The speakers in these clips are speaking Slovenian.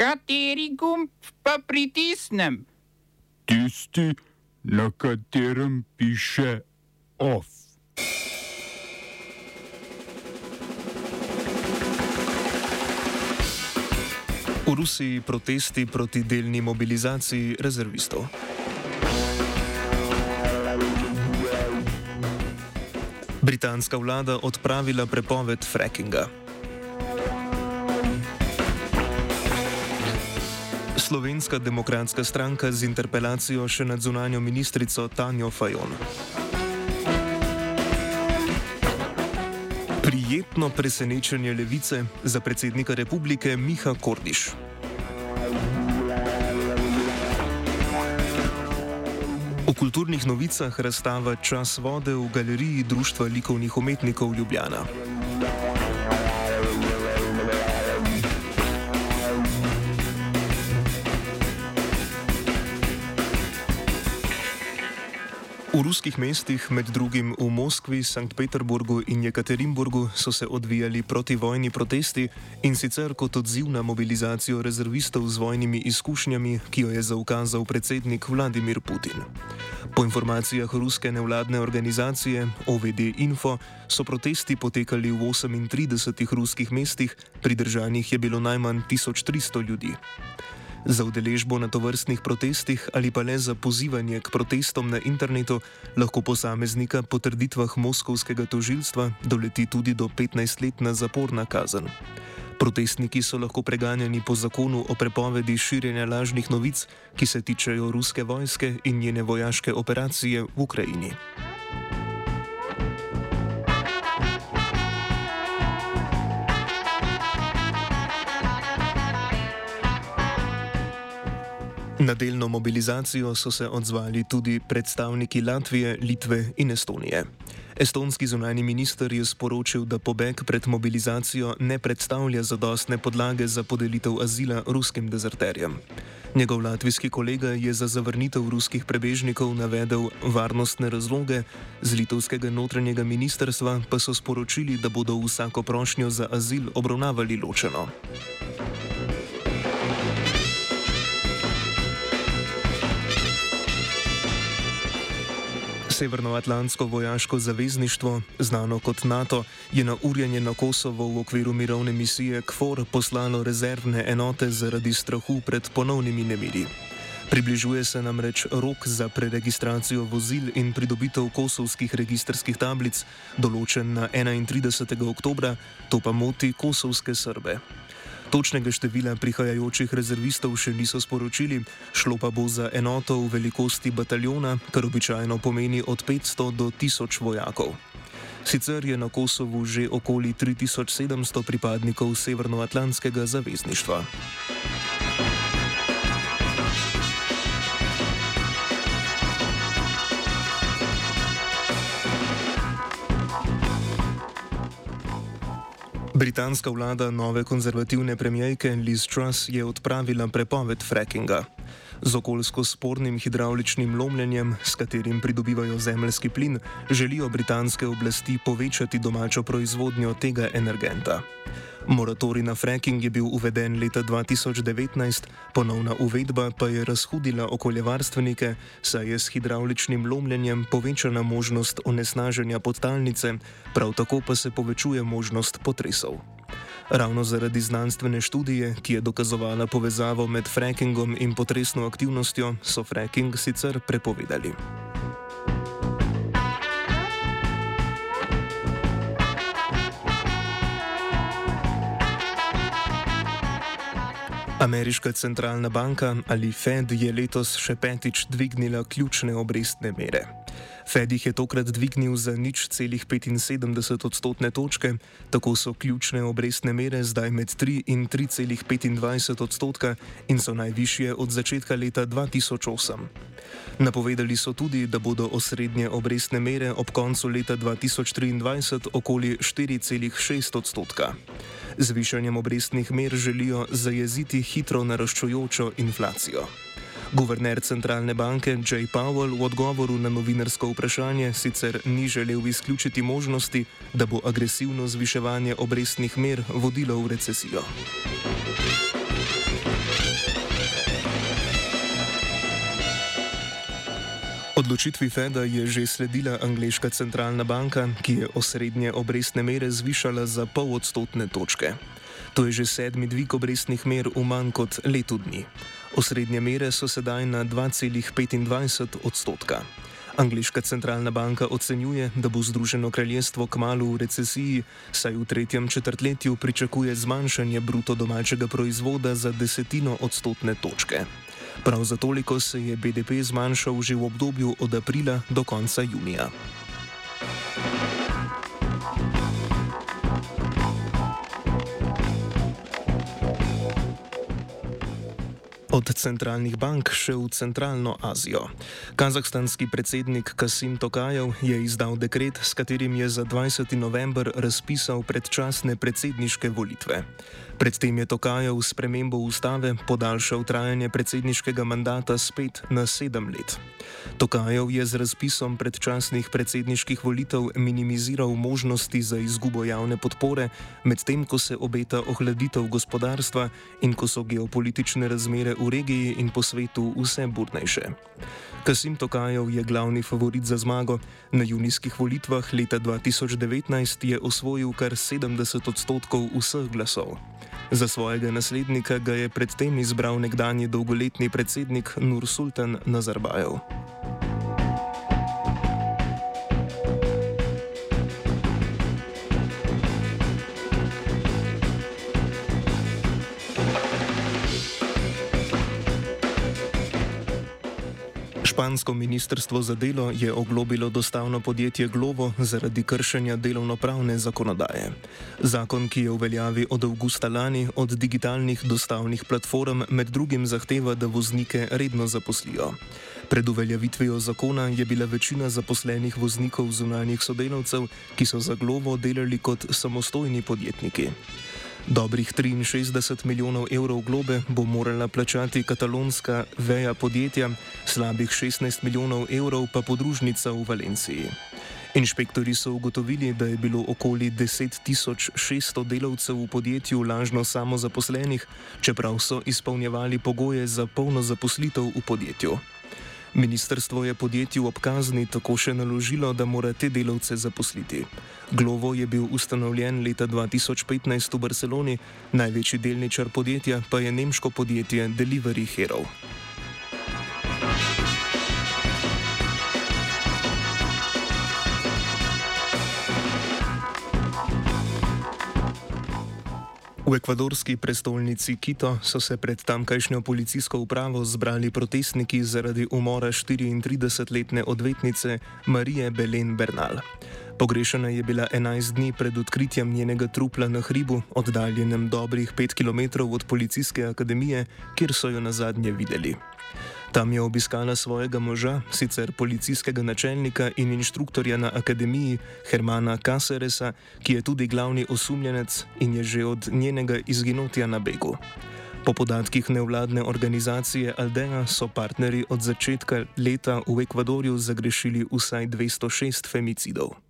Kateri gumb pa pritisnem? Tisti, na katerem piše OF. V Rusiji protesti proti delni mobilizaciji rezervistov. Britanska vlada odpravila prepoved frackinga. Slovenska demokratska stranka z interpelacijo še nad zunanjo ministrico Tanjo Fajon. Prijetno presenečenje levice za predsednika republike Miha Kordiš. V kulturnih novicah razstava Čas vode v galeriji Društva likovnih umetnikov Ljubljana. V ruskih mestih, med drugim v Moskvi, Sankt Peterburgu in Jekaterinburgu, so se odvijali protivojni protesti in sicer kot odziv na mobilizacijo rezervistov z vojnimi izkušnjami, ki jo je zaukazal predsednik Vladimir Putin. Po informacijah ruske nevladne organizacije OVD Info so protesti potekali v 38 ruskih mestih, pridržanih je bilo najmanj 1300 ljudi. Za udeležbo na tovrstnih protestih ali pa le za pozivanje k protestom na internetu lahko posameznika po trditvah moskovskega tožilstva doleti tudi do 15-letna zaporna kazen. Protestniki so lahko preganjani po zakonu o prepovedi širjenja lažnih novic, ki se tičejo ruske vojske in njene vojaške operacije v Ukrajini. Na delno mobilizacijo so se odzvali tudi predstavniki Latvije, Litve in Estonije. Estonski zunani minister je sporočil, da pobeg pred mobilizacijo ne predstavlja zadostne podlage za podelitev azila ruskim dezerterjem. Njegov latvijski kolega je za zavrnitev ruskih prebežnikov navedel varnostne razloge, z litovskega notranjega ministerstva pa so sporočili, da bodo vsako prošnjo za azil obravnavali ločeno. Severnoatlantsko vojaško zavezništvo, znano kot NATO, je na urjenje na Kosovo v okviru mirovne misije KFOR poslalo rezervne enote zaradi strahu pred ponovnimi nemiri. Približuje se namreč rok za preregistracijo vozil in pridobitev kosovskih registrskih tablic, določen na 31. oktober, to pa moti kosovske Srbe. Točnega števila prihajajočih rezervistov še niso sporočili, šlo pa bo za enoto v velikosti bataljona, kar običajno pomeni od 500 do 1000 vojakov. Sicer je na Kosovu že okoli 3700 pripadnikov Severnoatlantskega zavezništva. Britanska vlada nove konzervativne premijejke Liz Truss je odpravila prepoved frackinga. Z okoljsko spornim hidravličnim lomljenjem, s katerim pridobivajo zemljski plin, želijo britanske oblasti povečati domačo proizvodnjo tega energenta. Moratorij na fracking je bil uveden leta 2019, ponovna uvedba pa je razhudila okoljevarstvenike, saj je s hidravličnim lomljenjem povečana možnost onesnaženja podtalnice, prav tako pa se povečuje možnost potresov. Ravno zaradi znanstvene študije, ki je dokazovala povezavo med frackingom in potresno aktivnostjo, so fracking sicer prepovedali. Ameriška centralna banka ali Fed je letos še petič dvignila ključne obrestne mere. Fed jih je tokrat dvignil za nič celih 75 odstotne točke, tako so ključne obrestne mere zdaj med 3 in 3,25 odstotka in so najvišje od začetka leta 2008. Napovedali so tudi, da bodo osrednje obrestne mere ob koncu leta 2023 okoli 4,6 odstotka. Z višanjem obrestnih mer želijo zajeziti hitro naraščujočo inflacijo. Guverner centralne banke Jay Powell v odgovoru na novinarsko vprašanje sicer ni želel izključiti možnosti, da bo agresivno zviševanje obrestnih mer vodilo v recesijo. Odločitvi Feda je že sledila angliška centralna banka, ki je osrednje obrestne mere zvišala za pol odstotne točke. To je že sedmi dvig obrestnih mer v manj kot letu dni. Osrednje mere so sedaj na 2,25 odstotka. Angliška centralna banka ocenjuje, da bo Združeno kraljestvo kmalo v recesiji, saj v tretjem četrtletju pričakuje zmanjšanje bruto domačega proizvoda za desetino odstotne točke. Prav za toliko se je BDP zmanjšal že v obdobju od aprila do konca junija. Od centralnih bank še v Centralno Azijo. Kazahstanski predsednik Kasim Tokajev je izdal dekret, s katerim je za 20. november razpisal predčasne predsedniške volitve. Predtem je Tokajev s premembo ustave podaljšal trajanje predsedniškega mandata spet na sedem let. Tokajev je z razpisom predčasnih predsedniških volitev minimiziral možnosti za izgubo javne podpore, medtem ko se obeta ohladitev gospodarstva in ko so geopolitične razmere v regiji in po svetu vse burnejše. Kasim Tokajev je glavni favorit za zmago. Na junijskih volitvah leta 2019 je osvojil kar 70 odstotkov vseh glasov. Za svojega naslednika ga je predtem izbral nekdani dolgoletni predsednik Nur Sultan Nazarbajev. Špansko ministrstvo za delo je oglobilo dostavno podjetje Glovo zaradi kršenja delovnopravne zakonodaje. Zakon, ki je v veljavi od avgusta lani, od digitalnih dostavnih platform med drugim zahteva, da voznike redno zaposlijo. Pred uveljavitvijo zakona je bila večina zaposlenih voznikov zunanjih sodelavcev, ki so za Glovo delali kot samostojni podjetniki. Dobrih 63 milijonov evrov globe bo morala plačati katalonska veja podjetja, slabih 16 milijonov evrov pa podružnica v Valenciji. Inšpektori so ugotovili, da je bilo okoli 10.600 delavcev v podjetju lažno samozaposlenih, čeprav so izpolnjevali pogoje za polno zaposlitev v podjetju. Ministrstvo je podjetju ob kazni tako še naložilo, da mora te delavce zaposliti. Glovo je bil ustanovljen leta 2015 v Barceloni, največji delničar podjetja pa je nemško podjetje Delivery Hero. V ekvadorski prestolnici Quito so se pred tamkajšnjo policijsko upravo zbrali protestniki zaradi umora 34-letne odvetnice Marije Belen Bernal. Pogrešana je bila 11 dni pred odkritjem njenega trupla na hribu, oddaljenem dobrih 5 km od policijske akademije, kjer so jo na zadnje videli. Tam je obiskala svojega moža, sicer policijskega načelnika in inštruktorja na akademiji Hermana Caseresa, ki je tudi glavni osumljenec in je že od njenega izginotja na begu. Po podatkih nevladne organizacije Aldea so partnerji od začetka leta v Ekvadorju zagrešili vsaj 206 femicidov.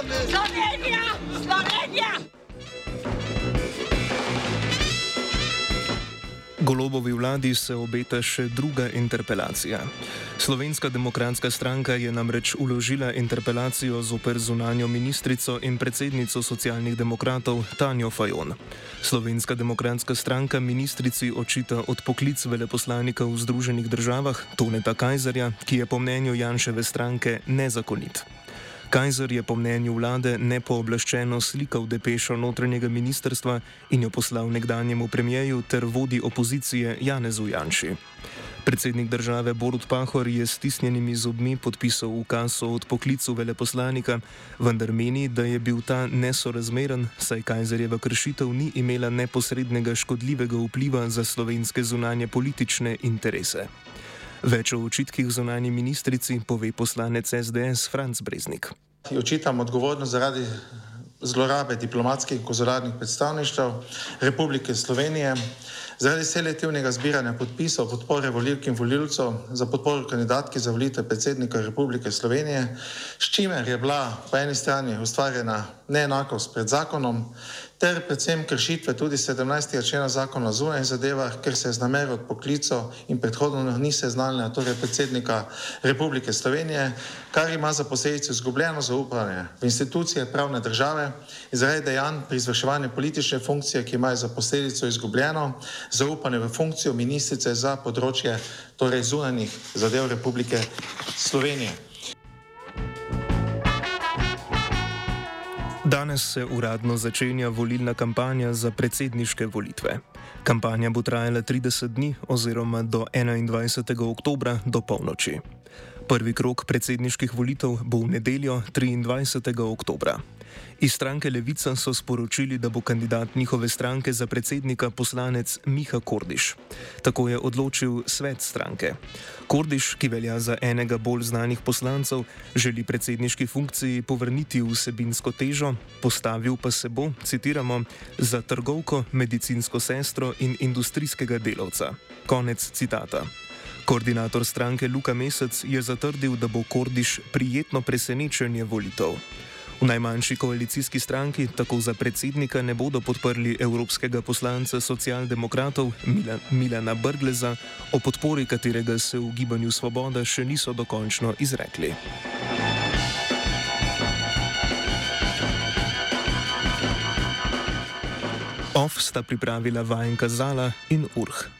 Slovenija, Slovenija. Golobovi vladi se obeta še druga interpelacija. Slovenska demokratska stranka je namreč uložila interpelacijo zoper zunanjo ministrico in predsednico socialnih demokratov Tanjo Fajon. Slovenska demokratska stranka ministrici očita odpoklic veleposlanika v Združenih državah Toneta Kajzerja, ki je po mnenju Janševe stranke nezakonit. Kajzer je po mnenju vlade nepooblaščeno slikal depešo notranjega ministrstva in jo poslal nekdanjemu premijeju ter vodi opozicije Janezu Janši. Predsednik države Borut Pahor je s stisnjenimi zobmi podpisal ukaz o odpoklicu veleposlanika, vendar meni, da je bil ta nesorazmeren, saj Kajzerjeva kršitev ni imela neposrednega škodljivega vpliva za slovenske zunanje politične interese. Več o očitkih zunanji ministrici pove poslanec SDS Franz Breznik. Očitam odgovornost zaradi zlorabe diplomatskih in konzularnih predstavništv Republike Slovenije. Zaradi selektivnega zbiranja podpisov podpore volilk in volilcev za podporo kandidatki za volitev predsednika Republike Slovenije, s čimer je bila po eni strani ustvarjena neenakost pred zakonom, ter predvsem kršitve tudi 17. člena zakona o zunanjih zadevah, ker se je z namero odpoklico in predhodno ni seznanila torej predsednika Republike Slovenije, kar ima za posledico izgubljeno zaupanje v institucije pravne države in zaradi dejanj pri izvrševanju politične funkcije, ki imajo za posledico izgubljeno zaupanje v funkcijo ministrice za področje torej zunanjih zadev Republike Slovenije. Danes se uradno začenja volilna kampanja za predsedniške volitve. Kampanja bo trajala 30 dni oziroma do 21. oktobra do polnoči. Prvi krok predsedniških volitev bo v nedeljo 23. oktobra. Iz stranke Levica so sporočili, da bo kandidat njihove stranke za predsednika poslanec Miha Kordiš. Tako je odločil svet stranke. Kordiš, ki velja za enega bolj znanih poslancev, želi predsedniški funkciji povrniti vsebinsko težo, postavil pa se bo, citiramo, za trgovko, medicinsko sestro in industrijskega delavca. Konec citata. Koordinator stranke Luka Mesec je zatrdil, da bo Kordiš prijetno presenečenje volitev. V najmanjši koalicijski stranki tako za predsednika ne bodo podprli evropskega poslanca socialdemokratov Milan, Milana Brgleza, o podpori katerega se v gibanju Svoboda še niso dokončno izrekli. OF sta pripravila vajenka Zala in Urh.